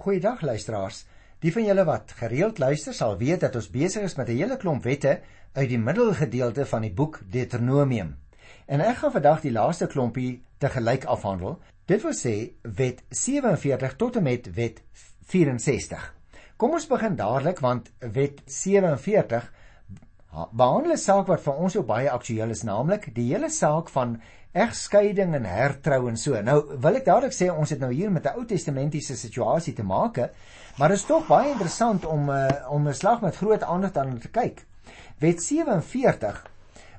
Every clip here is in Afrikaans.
Goeiedag luisteraars. Die van julle wat gereeld luister sal weet dat ons besig is met 'n hele klomp wette uit die middelgedeelte van die boek Deuteronomium. En ek gaan vandag die laaste klompie te gelyk afhandel. Dit wil sê wet 47 tot en met wet 64. Kom ons begin dadelik want wet 47 behandel 'n saak wat vir ons so baie aktueel is, naamlik die hele saak van egskeiding en hertrou en so. Nou wil ek dadelik sê ons het nou hier met 'n Ou Testamentiese situasie te maak, maar dit is tog baie interessant om uh, om 'n slag met groot aandag daarna te kyk. Wet 47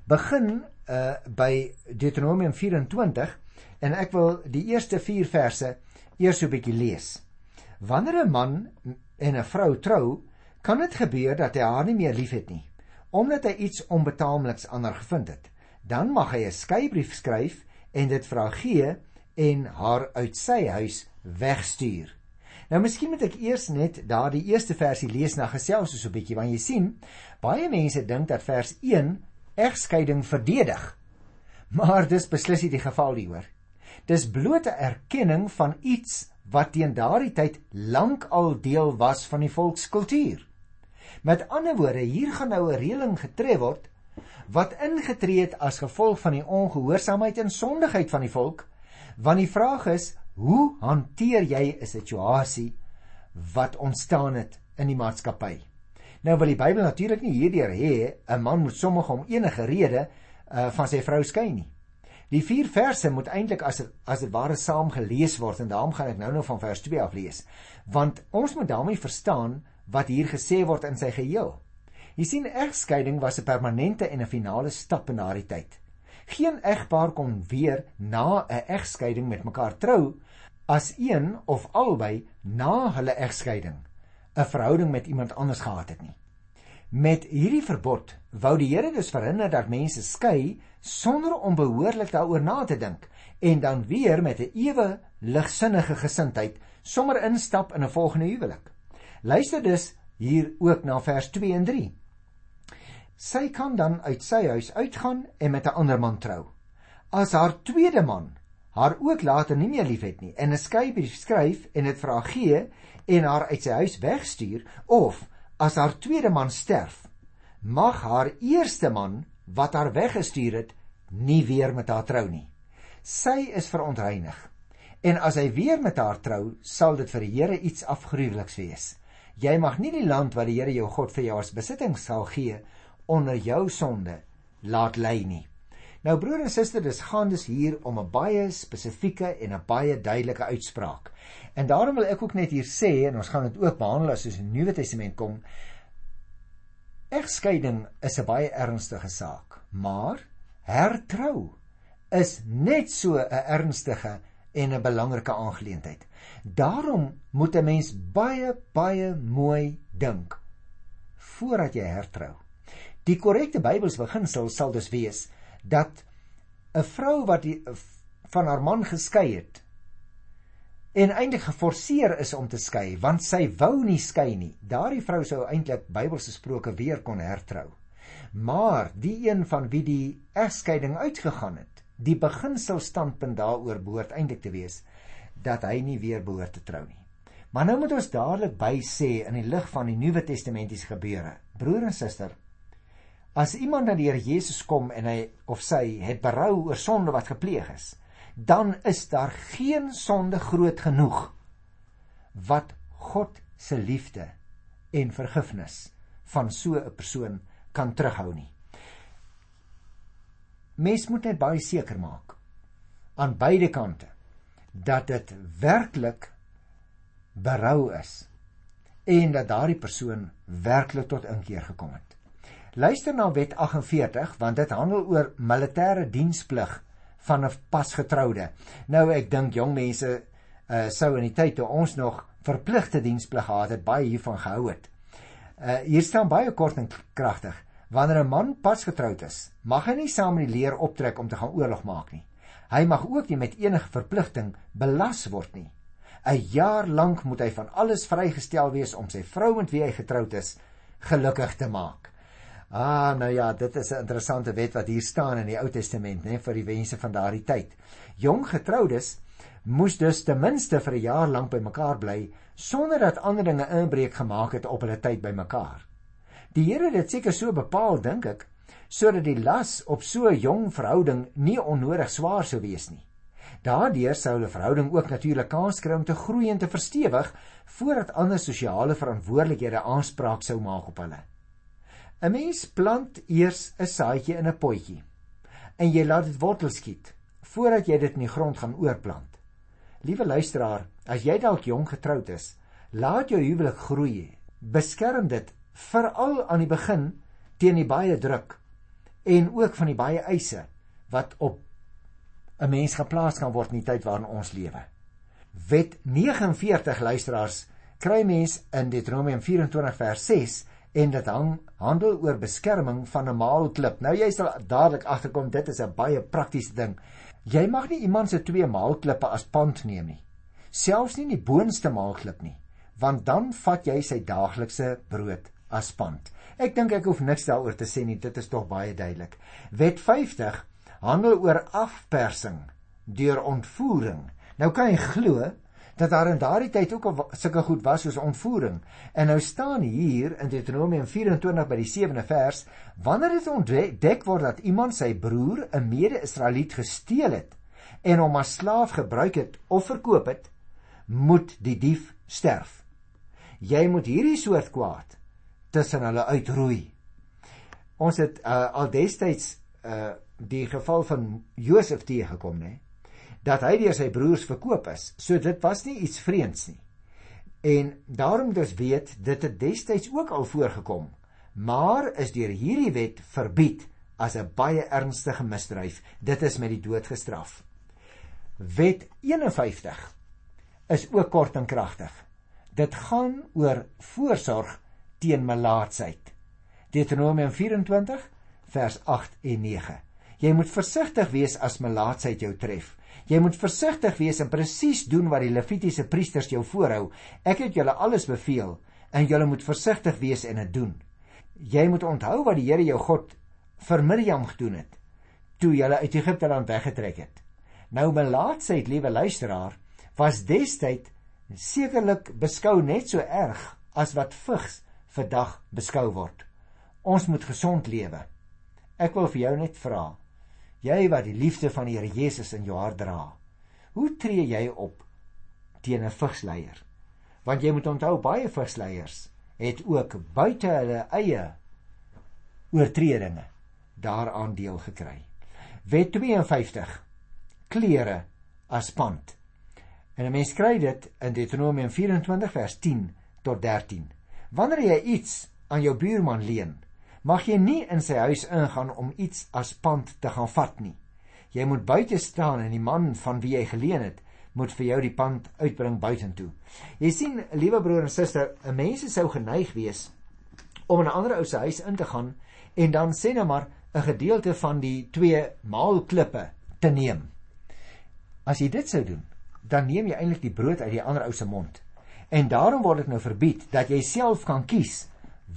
begin uh, by Deuteronomium 24 en ek wil die eerste 4 verse eers so 'n bietjie lees. Wanneer 'n man en 'n vrou trou, kan dit gebeur dat hy haar nie meer liefhet nie, omdat hy iets onbetaamliks aan haar gevind het dan mag hy 'n skeybrief skryf en dit vra gee en haar uit sy huis wegstuur. Nou miskien moet ek eers net daardie eerste versie lees na gesels so 'n bietjie want jy sien baie mense dink dat vers 1 egskeiding verdedig. Maar dis beslis nie die geval nie hoor. Dis blote erkenning van iets wat teen daardie tyd lank al deel was van die volkskultuur. Met ander woorde, hier gaan nou 'n reëling getref word wat ingetree het as gevolg van die ongehoorsaamheid en sondigheid van die volk. Want die vraag is, hoe hanteer jy 'n situasie wat ontstaan het in die maatskappy? Nou wil die Bybel natuurlik nie hierdeur hê 'n man moet sommige om enige rede uh, van sy vrou skei nie. Die vier verse moet eintlik as as dit ware saam gelees word en daarom gaan ek nou nog van vers 2 af lees. Want ons moet daarmee verstaan wat hier gesê word in sy geheel. Jy sien egskeiding was 'n permanente en 'n finale stap in daardie tyd. Geen egpaar kon weer na 'n egskeiding met mekaar trou as een of albei na hulle egskeiding 'n verhouding met iemand anders gehad het nie. Met hierdie verbod wou die Here dus verhinder dat mense skei sonder om behoorlik daaroor na te dink en dan weer met 'n ewe ligsinnige gesindheid sommer instap in 'n volgende huwelik. Luister dus hier ook na vers 2 en 3 sy kan dan uit sy huis uitgaan en met 'n ander man trou. As haar tweede man haar ook later nie meer liefhet nie en 'n skeybrief skryf en dit vra gee en haar uit sy huis wegstuur of as haar tweede man sterf, mag haar eerste man wat haar weggestuur het nie weer met haar trou nie. Sy is verontreinig. En as hy weer met haar trou, sal dit vir die Here iets afgruweliks wees. Jy mag nie die land wat die Here jou God vir jou as besitting sal gee onder jou sonde laat lei nie. Nou broer en suster, dis gaan dus hier om 'n baie spesifieke en 'n baie duidelike uitspraak. En daarom wil ek ook net hier sê en ons gaan dit ook behandel as ons in die Nuwe Testament kom. Egskeiding is 'n baie ernstige saak, maar hertrou is net so 'n ernstige en 'n belangrike aangeleentheid. Daarom moet 'n mens baie baie mooi dink voordat jy hertrou. Die korrekte Bybelse beginsel sal dus wees dat 'n vrou wat die, van haar man geskei het en eintlik geforseer is om te skei want sy wou nie skei nie. Daardie vrou sou eintlik Bybelse sproke weer kon hertrou. Maar die een van wie die egskeiding uitgegaan het, die beginselstandpunt daaroor behoort eintlik te wees dat hy nie weer behoort te trou nie. Maar nou moet ons dadelik by sê in die lig van die Nuwe Testamentiese gebeure. Broer en suster, As iemand na die Here Jesus kom en hy of sy het berou oor sonde wat gepleeg is, dan is daar geen sonde groot genoeg wat God se liefde en vergifnis van so 'n persoon kan terughou nie. Mens moet net baie seker maak aan beide kante dat dit werklik berou is en dat daardie persoon werklik tot inkeer gekom het. Luister na Wet 48 want dit handel oor militêre diensplig van 'n pasgetroude. Nou ek dink jong mense uh, sou in die tyd toe ons nog verpligte diensplig gehad het, baie hiervan gehou het. Uh, hier staan baie kort en kragtig. Wanneer 'n man pasgetroud is, mag hy nie saam met die leer optrek om te gaan oorlog maak nie. Hy mag ook nie met enige verpligting belas word nie. 'n Jaar lank moet hy van alles vrygestel wees om sy vrou met wie hy getroud is gelukkig te maak. Ah, nou ja, dit is 'n interessante wet wat hier staan in die Ou Testament, né, vir die wense van daardie tyd. Jong getroudes moes dus ten minste vir 'n jaar lank bymekaar bly sonder dat ander dinge inbreuk gemaak het op hulle tyd bymekaar. Die Here het dit seker so bepaal, dink ek, sodat die las op so 'n jong verhouding nie onnodig swaar sou wees nie. Daardeur sou hulle verhouding ook natuurlik kans kry om te groei en te verstewig voordat ander sosiale verantwoordelikhede aanspraak sou maak op hulle. 'n Mens plant eers 'n saadjie in 'n potjie en jy laat dit wortel skiet voordat jy dit in die grond gaan oorplant. Liewe luisteraar, as jy dalk jong getroud is, laat jou huwelik groei. Beskerm dit veral aan die begin teen die baie druk en ook van die baie eise wat op 'n mens geplaas kan word in die tyd waarin ons lewe. Wet 49 luisteraars kry mens in Deuteronomium 24 vers 6 en dit hang handel oor beskerming van 'n maalklip. Nou jy sal dadelik agterkom dit is 'n baie praktiese ding. Jy mag nie iemand se twee maalklippe as pand neem nie. Selfs nie die boonste maalklip nie, want dan vat jy sy daaglikse brood as pand. Ek dink ek hoef niks daaroor te sê nie, dit is tog baie duidelik. Wet handel oor afpersing deur ontvoering. Nou kan jy glo dat daar in daardie tyd ook al sulke goed was soos ontvoering. En nou staan hier in Deuteronomium 24 by die 7de vers, wanneer dit ontdek word dat iemand sy broer, 'n mede-Israeliet gesteel het en hom as slaaf gebruik het of verkoop het, moet die dief sterf. Jy moet hierdie soort kwaad tussen hulle uitroei. Ons het uh, al destyds uh die geval van Josef teëgekom nê dat hy deur sy broers verkoop is. So dit was nie iets vreemds nie. En daarom dus weet dit het destyds ook al voorgekom, maar is deur hierdie wet verbied as 'n baie ernstige misdryf. Dit is met die dood gestraf. Wet 51 is ook kort en kragtig. Dit gaan oor voorsorg teen melaatsheid. Deuteronomium 24 vers 8 en 9. Jy moet versigtig wees as melaatsheid jou tref. Jy moet versigtig wees en presies doen wat die Levitiese priesters jou voorhou. Ek het julle alles beveel en julle moet versigtig wees en dit doen. Jy moet onthou wat die Here jou God vir Miriam gedoen het toe julle uit Egipte land weggetrek het. Nou melaatsheid, liewe luisteraar, was destyd sekerlik beskou net so erg as wat vigs vandag beskou word. Ons moet gesond lewe. Ek wil vir jou net vra, jy wat die liefde van die Here Jesus in jou hart dra. Hoe tree jy op teen 'n vigsleier? Want jy moet onthou baie vigsleiers het ook buite hulle eie oortredinge daaraan deel gekry. Wet 52 klere as pand. En 'n mens kry dit in Deuteronomium 24 vers 10 tot 13. Wanneer jy iets aan jou buurman leen, mag jy nie in sy huis ingaan om iets as pand te gaan vat nie. Jy moet buite staan en die man van wie jy geleen het, moet vir jou die pand uitbring buitentoe. Jy sien, liewe broer en suster, 'n mens sou geneig wees om in 'n ander ou se huis in te gaan en dan sê nou maar 'n gedeelte van die twee maalklippe te neem. As jy dit sou doen, dan neem jy eintlik die brood uit die ander ou se mond. En daarom word dit nou verbied dat jy self kan kies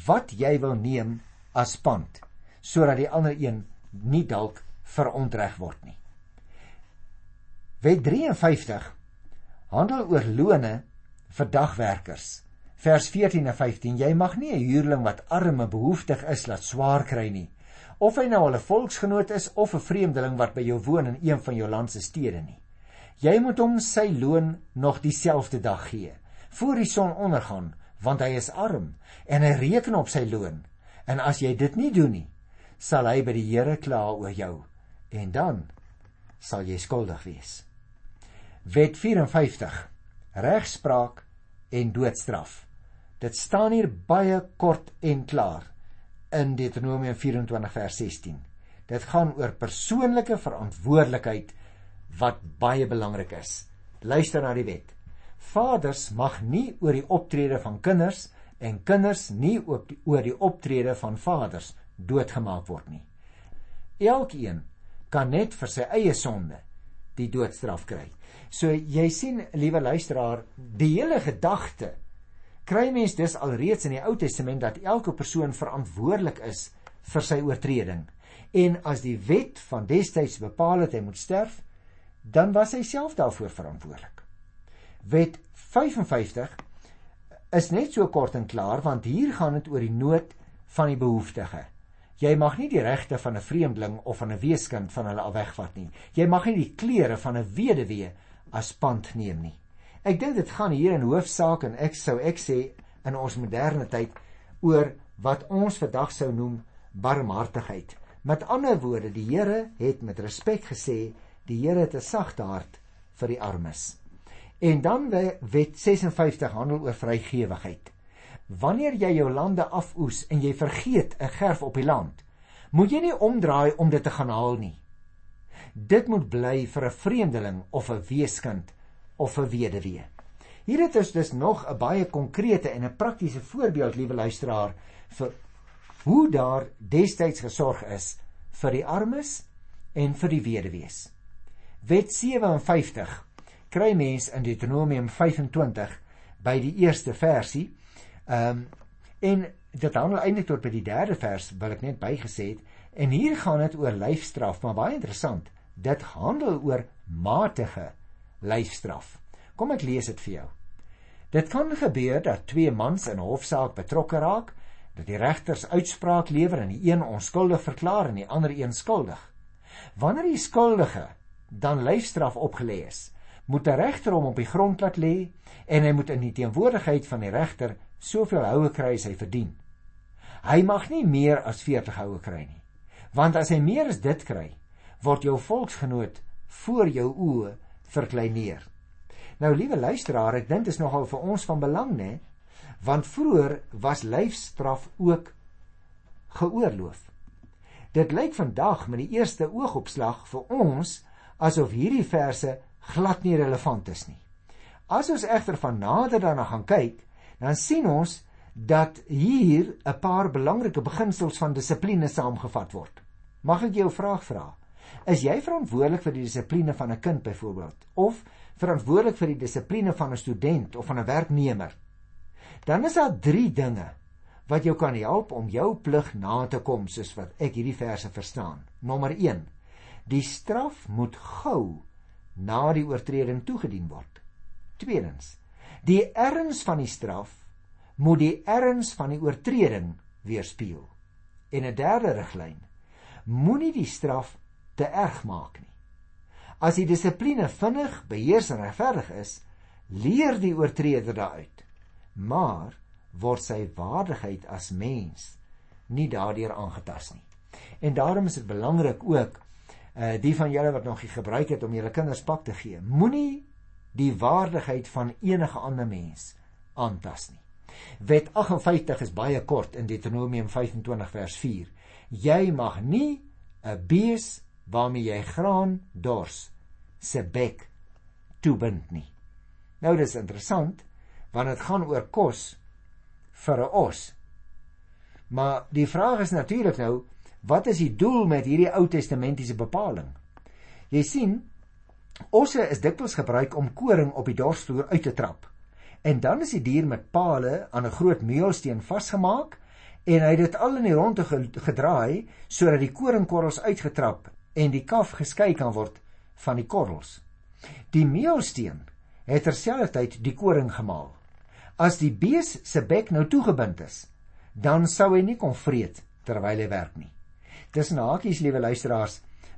wat jy wil neem as pand sodat die ander een nie dalk verontreg word nie. Wet 53 handel oor lone vir dagwerkers. Vers 14 en 15: Jy mag nie 'n huurling wat arm en behoeftig is laat swaar kry nie, of hy nou al 'n volksgenoot is of 'n vreemdeling wat by jou woon in een van jou land se stede nie. Jy moet hom sy loon nog dieselfde dag gee, voor die son ondergaan, want hy is arm en hy reken op sy loon. En as jy dit nie doen nie, sal hy by die Here kla oor jou en dan sal jy skuldig wees. Wet 54. Regspraak en doodstraf. Dit staan hier baie kort en klaar in Deuteronomium 24 vers 16. Dit gaan oor persoonlike verantwoordelikheid wat baie belangrik is. Luister na die wet. Vaders mag nie oor die optrede van kinders en kinders nie ook die, oor die optrede van vaders doodgemaak word nie. Elkeen kan net vir sy eie sonde die doodstraf kry. So jy sien, liewe luisteraar, die hele gedagte kry mens dus alreeds in die Ou Testament dat elke persoon verantwoordelik is vir sy oortreding. En as die wet van destyds bepaal het hy moet sterf, dan was hy self daarvoor verantwoordelik. Wet 55 is net so kort en klaar want hier gaan dit oor die nood van die behoeftige. Jy mag nie die regte van 'n vreemdeling of van 'n weeskind van hulle afwegvat nie. Jy mag nie die klere van 'n weduwee as pand neem nie. Ek dink dit gaan hier in hoofsaak en ek sou ek sê in ons moderne tyd oor wat ons vandag sou noem barmhartigheid. Met ander woorde, die Here het met respek gesê, die Here het 'n sagte hart vir die armes. En dan wet 56 handel oor vrygewigheid. Wanneer jy jou lande afoes en jy vergeet 'n gerf op die land, moet jy nie omdraai om dit te gaan haal nie. Dit moet bly vir 'n vreemdeling of 'n weeskind of 'n weduwee. Hier het ons dus nog 'n baie konkrete en 'n praktiese voorbeeld, liewe luisteraar, vir hoe daar destyds gesorg is vir die armes en vir die weduwees. Wet 57 kry mens in Deuteronomium 25 by die eerste versie. Ehm um, en dit handel eintlik tot by die derde vers wil ek net bygesê het en hier gaan dit oor lyfstraf, maar baie interessant. Dit handel oor matige lyfstraf. Kom ek lees dit vir jou. Dit kan gebeur dat twee mans in 'n hofsaak betrokke raak, dat die regters uitspraak lewer en die een onskuldig verklaar en die ander een skuldig. Wanneer die skuldige dan lyfstraf opgelê is, moet 'n regter hom op die grond laat lê en hy moet in die teenwoordigheid van die regter soveel houe kry as hy verdien. Hy mag nie meer as 40 houe kry nie. Want as hy meer as dit kry, word jou volksgenoot voor jou oë verkleineer. Nou liewe luisteraar, ek dink dit is nogal vir ons van belang, né? Want vroeër was lyfstraf ook geoorloof. Dit lyk vandag met die eerste oogopslag vir ons asof hierdie verse glad nie relevant is nie. As ons egter van nader daarna gaan kyk, dan sien ons dat hier 'n paar belangrike beginsels van dissipline saamgevat word. Mag ek jou 'n vraag vra? Is jy verantwoordelik vir die dissipline van 'n kind byvoorbeeld of verantwoordelik vir die dissipline van 'n student of van 'n werknemer? Dan is daar 3 dinge wat jou kan help om jou plig na te kom soos wat ek hierdie verse verstaan. Nommer 1. Die straf moet gou na die oortreding toegedien word. Tweedens, die erns van die straf moet die erns van die oortreding weerspieël. En 'n derde riglyn, moenie die straf te erg maak nie. As die dissipline vinnig, beheers en regverdig is, leer die oortreder daaruit. Maar word sy waardigheid as mens nie daardeur aangetast nie. En daarom is dit belangrik ook uh die van julle wat nog nie gebruik het om julle kinders pak te gee, moenie die waardigheid van enige ander mens aantas nie. Wet 58 is baie kort in Deuteronomium 25 vers 4. Jy mag nie 'n bees waarmee jy graan dors se bek toebind nie. Nou dis interessant want dit gaan oor kos vir 'n os. Maar die vraag is natuurlik nou Wat is die doel met hierdie Ou Testamentiese bepaling? Jy sien, osse is dikwels gebruik om koring op die dorsvloer uit te trap. En dan is die dier met pale aan 'n groot meulsteen vasgemaak en hy het dit al in die ronde gedraai sodat die koringkorrels uitgetrap en die kaf geskei kan word van die korrels. Die meulsteen het terselfdertyd die koring gemaal. As die bees se bek nou toegebind is, dan sou hy nie kon vreet terwyl hy werk nie. Tussen hakies, liewe luisteraars,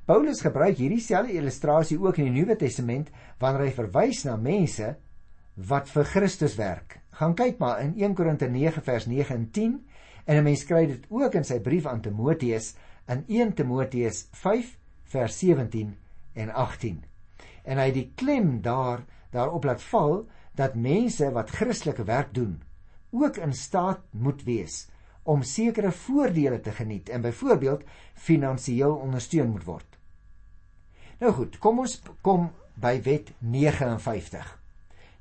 Paulus gebruik hierdie selfde illustrasie ook in die Nuwe Testament wanneer hy verwys na mense wat vir Christus werk. Gaan kyk maar in 1 Korinte 9 vers 9 en 10 en 'n mens kry dit ook in sy brief aan Timoteus in 1 Timoteus 5 vers 17 en 18. En hy die klem daar daarop laat val dat mense wat Christelike werk doen ook in staat moet wees om sekere voordele te geniet en byvoorbeeld finansiëel ondersteun moet word. Nou goed, kom ons kom by wet 59.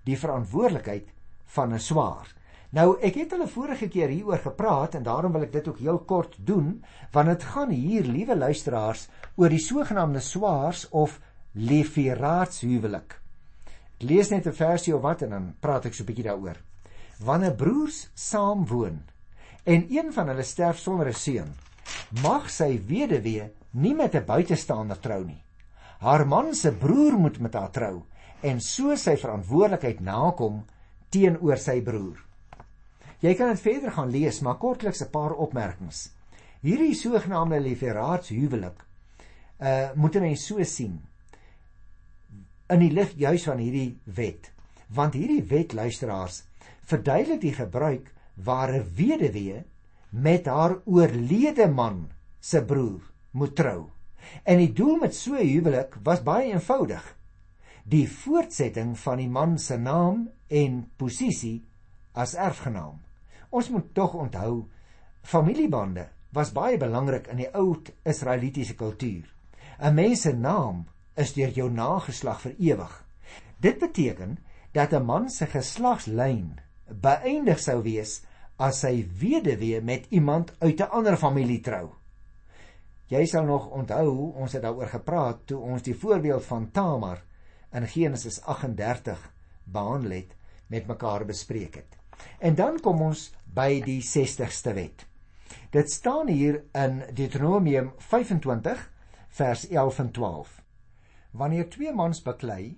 Die verantwoordelikheid van 'n swaar. Nou ek het hulle vorige keer hieroor gepraat en daarom wil ek dit ook heel kort doen want dit gaan hier liewe luisteraars oor die sogenaamde swaars of lefiraatshuwelik. Ek lees net 'n versie of wat en dan praat ek so 'n bietjie daaroor. Wanneer broers saam woon en een van hulle sterf sonder 'n seun, mag sy weduwee nie met 'n buitestander trou nie. Haar man se broer moet met haar trou en so sy verantwoordelikheid nakom teenoor sy broer. Jy kan dit verder gaan lees, maar kortliks 'n paar opmerkings. Hierdie sogenaamde liefderaadshuwelik uh moet mense so sien in die lig juis van hierdie wet. Want hierdie wet luisteraars verduidelik die gebruik waar 'n weduwee met haar oorlede man se broer moet trou. En die doel met so 'n huwelik was baie eenvoudig. Die voortsetting van die man se naam en posisie as erfgenaam. Ons moet tog onthou familiebande was baie belangrik in die ou Israelitiese kultuur. 'n Mens se naam is deur jou nageslag vir ewig. Dit beteken dat 'n man se geslagslyn beëindig sou wees as hy weduwee met iemand uit 'n ander familie trou. Jy sal nog onthou ons het daaroor gepraat toe ons die voorbeeld van Tamar in Genesis 38 behandel het met mekaar bespreek het. En dan kom ons by die 60ste wet. Dit staan hier in Deuteronomium 25 vers 11 en 12. Wanneer twee mans beklei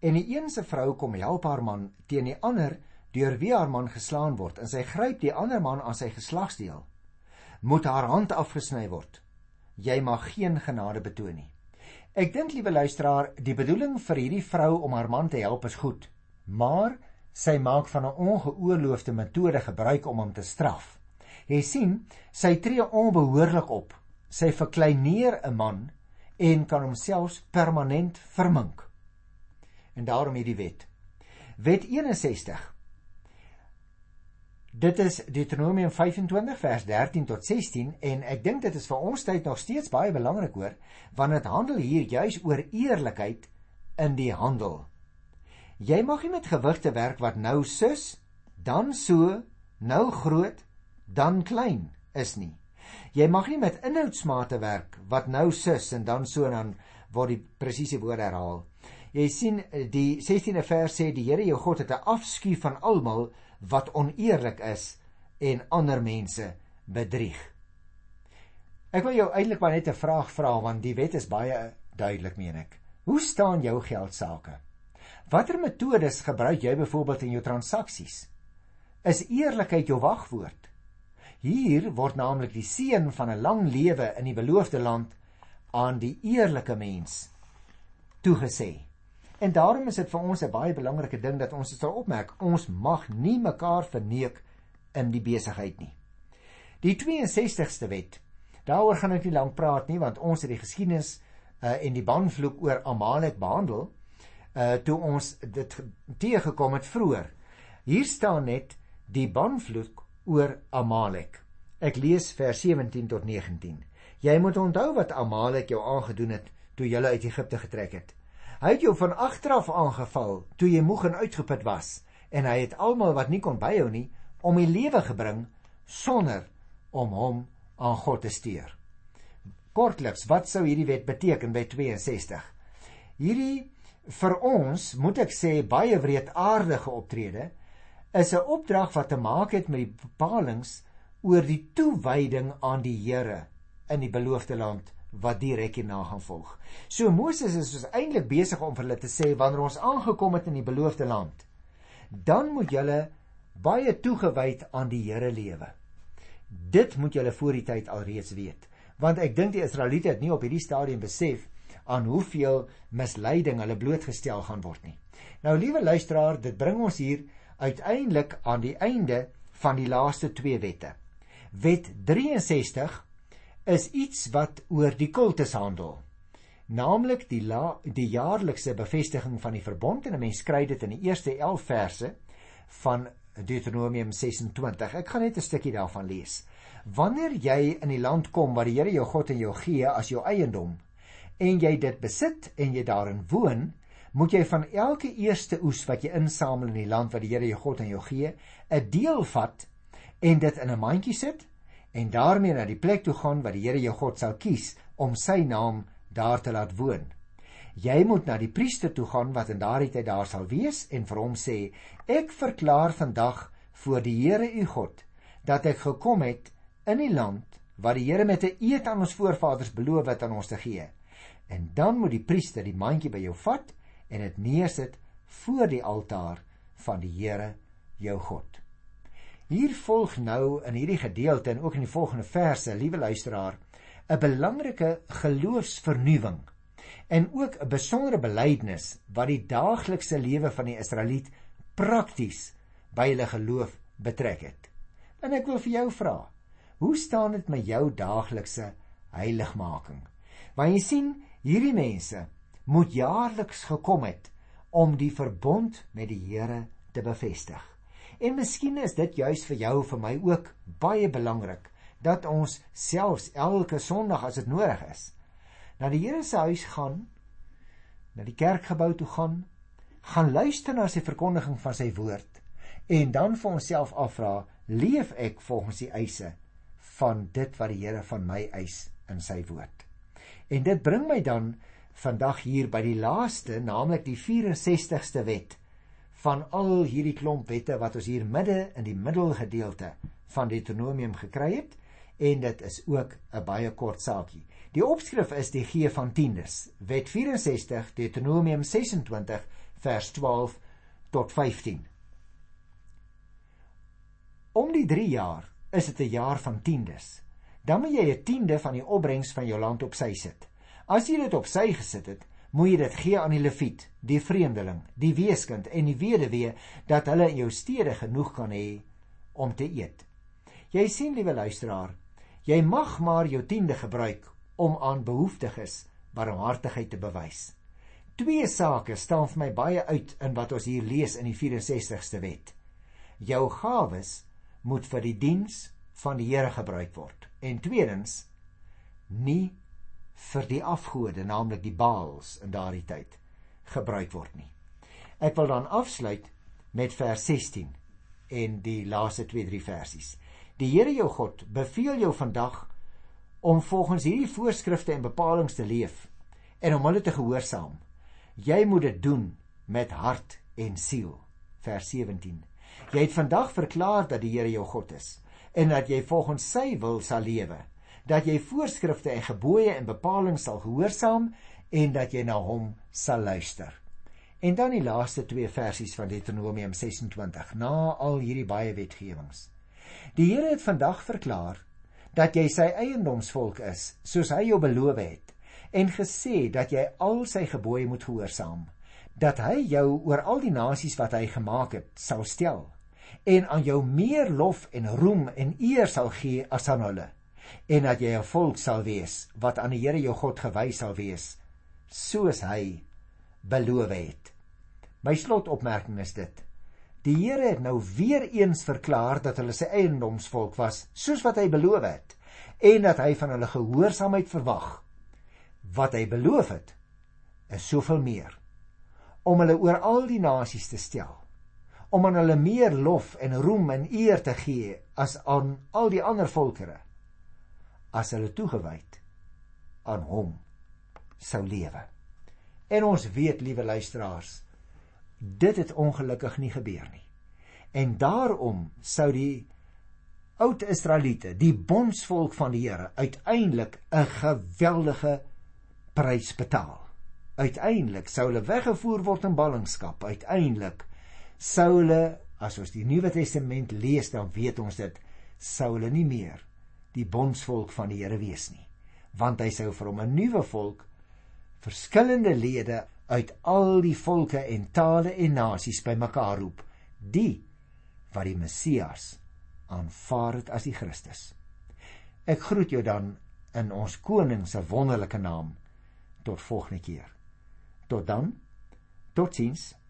en die een se vrou kom help haar man teen die ander deur wie haar man geslaan word en sy gryp die ander man aan sy geslagsdeel, moet haar hand afgesny word. Jy mag geen genade betoon nie. Ek dink liewe luisteraar, die bedoeling vir hierdie vrou om haar man te help is goed, maar sy maak van 'n ongeoorloofde metode gebruik om hom te straf. Jy sien, sy tree onbehoorlik op. Sy verkleineer 'n man en kan homself permanent vermink. En daarom hierdie wet. Wet 61 Dit is Deuteronomium 25 vers 13 tot 16 en ek dink dit is vir ons tyd nog steeds baie belangrik hoor want dit handel hier juis oor eerlikheid in die handel. Jy mag nie met gewigte werk wat nou sus, dan so, nou groot, dan klein is nie. Jy mag nie met inhoudsmate werk wat nou sus en dan so en dan word die presiese woord herhaal. Jy sien die 16de vers sê die Here jou God het 'n afskuw van almal wat oneerlik is en ander mense bedrieg. Ek wil jou eintlik maar net 'n vraag vra want die wet is baie duidelik meen ek. Hoe staan jou geld sake? Watter metodes gebruik jy byvoorbeeld in jou transaksies? Is eerlikheid jou wagwoord? Hier word naamlik die seën van 'n lang lewe in die beloofde land aan die eerlike mens toegesê. En daarom is dit vir ons 'n baie belangrike ding dat ons dit sal opmerk. Ons mag nie mekaar verneek in die besigheid nie. Die 62ste wet. Daaroor gaan ek nie lank praat nie want ons het die geskiedenis uh, en die banvloek oor Amalek behandel uh toe ons dit teëgekom het vroeër. Hier staan net die banvloek oor Amalek. Ek lees vers 17 tot 19. Jy moet onthou wat Amalek jou aangedoen het toe jy uit Egipte getrek het. Hy het jou van agteraf aangeval toe jy moeg en uitgeput was en hy het almal wat nie kon byhou nie om die lewe gebring sonder om hom aan God te steur. Kortliks, wat sou hierdie wet beteken by 62? Hierdie vir ons, moet ek sê, baie wreedaardige optrede is 'n opdrag wat te maak het met die bepalinge oor die toewyding aan die Here in die beloofde land wat direk hierna gaan volg. So Moses is dus eintlik besig om vir hulle te sê wanneer ons aangekom het in die beloofde land, dan moet julle baie toegewyd aan die Here lewe. Dit moet julle voor die tyd alreeds weet, want ek dink die Israeliete het nie op hierdie stadium besef aan hoeveel misleiding hulle blootgestel gaan word nie. Nou liewe luisteraar, dit bring ons hier uiteindelik aan die einde van die laaste twee wette. Wet 63 is iets wat oor die kultus handel. Naamlik die la, die jaarlikse bevestiging van die verbond en 'n mens kry dit in die eerste 11 verse van Deuteronomium 26. Ek gaan net 'n stukkie daarvan lees. Wanneer jy in die land kom waar die Here jou God en jou gee as jou eiendom en jy dit besit en jy daarin woon, moet jy van elke eerste oes wat jy insamel in die land wat die Here jou God en jou gee, 'n deel vat en dit in 'n mandjie sit en daarmee na die plek toe gaan wat die Here jou God sal kies om sy naam daar te laat woon. Jy moet na die priester toe gaan wat in daardie tyd daar sal wees en vir hom sê: Ek verklaar vandag voor die Here u God dat ek gekom het in die land wat die Here met 'n eed aan ons voorvaders beloof het aan ons te gee. En dan moet die priester die mandjie by jou vat en dit neersit voor die altaar van die Here jou God. Hier volg nou in hierdie gedeelte en ook in die volgende verse, liewe luisteraar, 'n belangrike geloofsvernuwing en ook 'n besondere belydenis wat die daaglikse lewe van die Israeliet prakties by hulle geloof betrek het. En ek wil vir jou vra, hoe staan dit met jou daaglikse heiligmaking? Want jy sien, hierdie mense moet jaarliks gekom het om die verbond met die Here te bevestig. En miskien is dit juis vir jou vir my ook baie belangrik dat ons selfs elke Sondag as dit nodig is na die Here se huis gaan, na die kerkgebou toe gaan, gaan luister na sy verkondiging van sy woord en dan vir onsself afvra, leef ek volgens die eise van dit wat die Here van my eis in sy woord. En dit bring my dan vandag hier by die laaste, naamlik die 64ste wet van al hierdie klomp wette wat ons hier midde in die middelgedeelte van Deuteronomium gekry het en dit is ook 'n baie kort saakie. Die opskrif is die gee van tiendes. Wet 64 Deuteronomium 26 vers 12 tot 15. Om die 3 jaar is dit 'n jaar van tiendes. Dan moet jy 'n tiende van die opbrengs van jou land op sy sit. As jy dit op sy gesit het, moet jy dit gee aan die leviet, die vreemdeling, die weeskind en die weduwee dat hulle in jou stede genoeg kan hê om te eet. Jy sien liewe luisteraar, jy mag maar jou tiende gebruik om aan behoeftiges barmhartigheid te bewys. Twee sake staan vir my baie uit in wat ons hier lees in die 64ste wet. Jou gawes moet vir die diens van die Here gebruik word en tweedens nie vir die afgode, naamlik die Baals in daardie tyd, gebruik word nie. Ek wil dan afsluit met vers 16 en die laaste 2-3 versies. Die Here jou God beveel jou vandag om volgens hierdie voorskrifte en bepalinge te leef en om hulle te gehoorsaam. Jy moet dit doen met hart en siel. Vers 17. Jy het vandag verklaar dat die Here jou God is en dat jy volgens sy wil sal lewe dat jy voorskrifte en gebooie en bepalinge sal gehoorsaam en dat jy na hom sal luister. En dan die laaste twee versies van Deuteronomium 26 na al hierdie baie wetgewings. Die Here het vandag verklaar dat jy sy eiendomsvolk is, soos hy jou beloof het, en gesê dat jy al sy gebooie moet gehoorsaam, dat hy jou oor al die nasies wat hy gemaak het sal stel en aan jou meer lof en roem en eer sal gee as aan hulle en dat jy 'n volk sal wees wat aan die Here jou God gewy sal wees soos hy beloof het. My slotopmerking is dit: Die Here het nou weer eens verklaar dat hulle sy eiendomsvolk was, soos wat hy beloof het, en dat hy van hulle gehoorsaamheid verwag. Wat hy beloof het, is soveel meer om hulle oor al die nasies te stel om aan hulle meer lof en roem en eer te gee as aan al die ander volkere as hulle toegewyd aan hom sou lewe. En ons weet, liewe luisteraars, dit het ongelukkig nie gebeur nie. En daarom sou die oud Israeliete, die bondsvolk van die Here, uiteindelik 'n geweldige prys betaal. Uiteindelik sou hulle weggevoer word in ballingskap. Uiteindelik sou hulle, as ons die Nuwe Testament lees, dan weet ons dit, sou hulle nie meer die bondsvolk van die Here wees nie want hy sou vir hom 'n nuwe volk verskillende lede uit al die volke en tale en nasies bymekaar roep die wat die Messias aanvaar het as die Christus. Ek groet jou dan in ons koning se wonderlike naam. Tot volgende keer. Tot dan. Totiens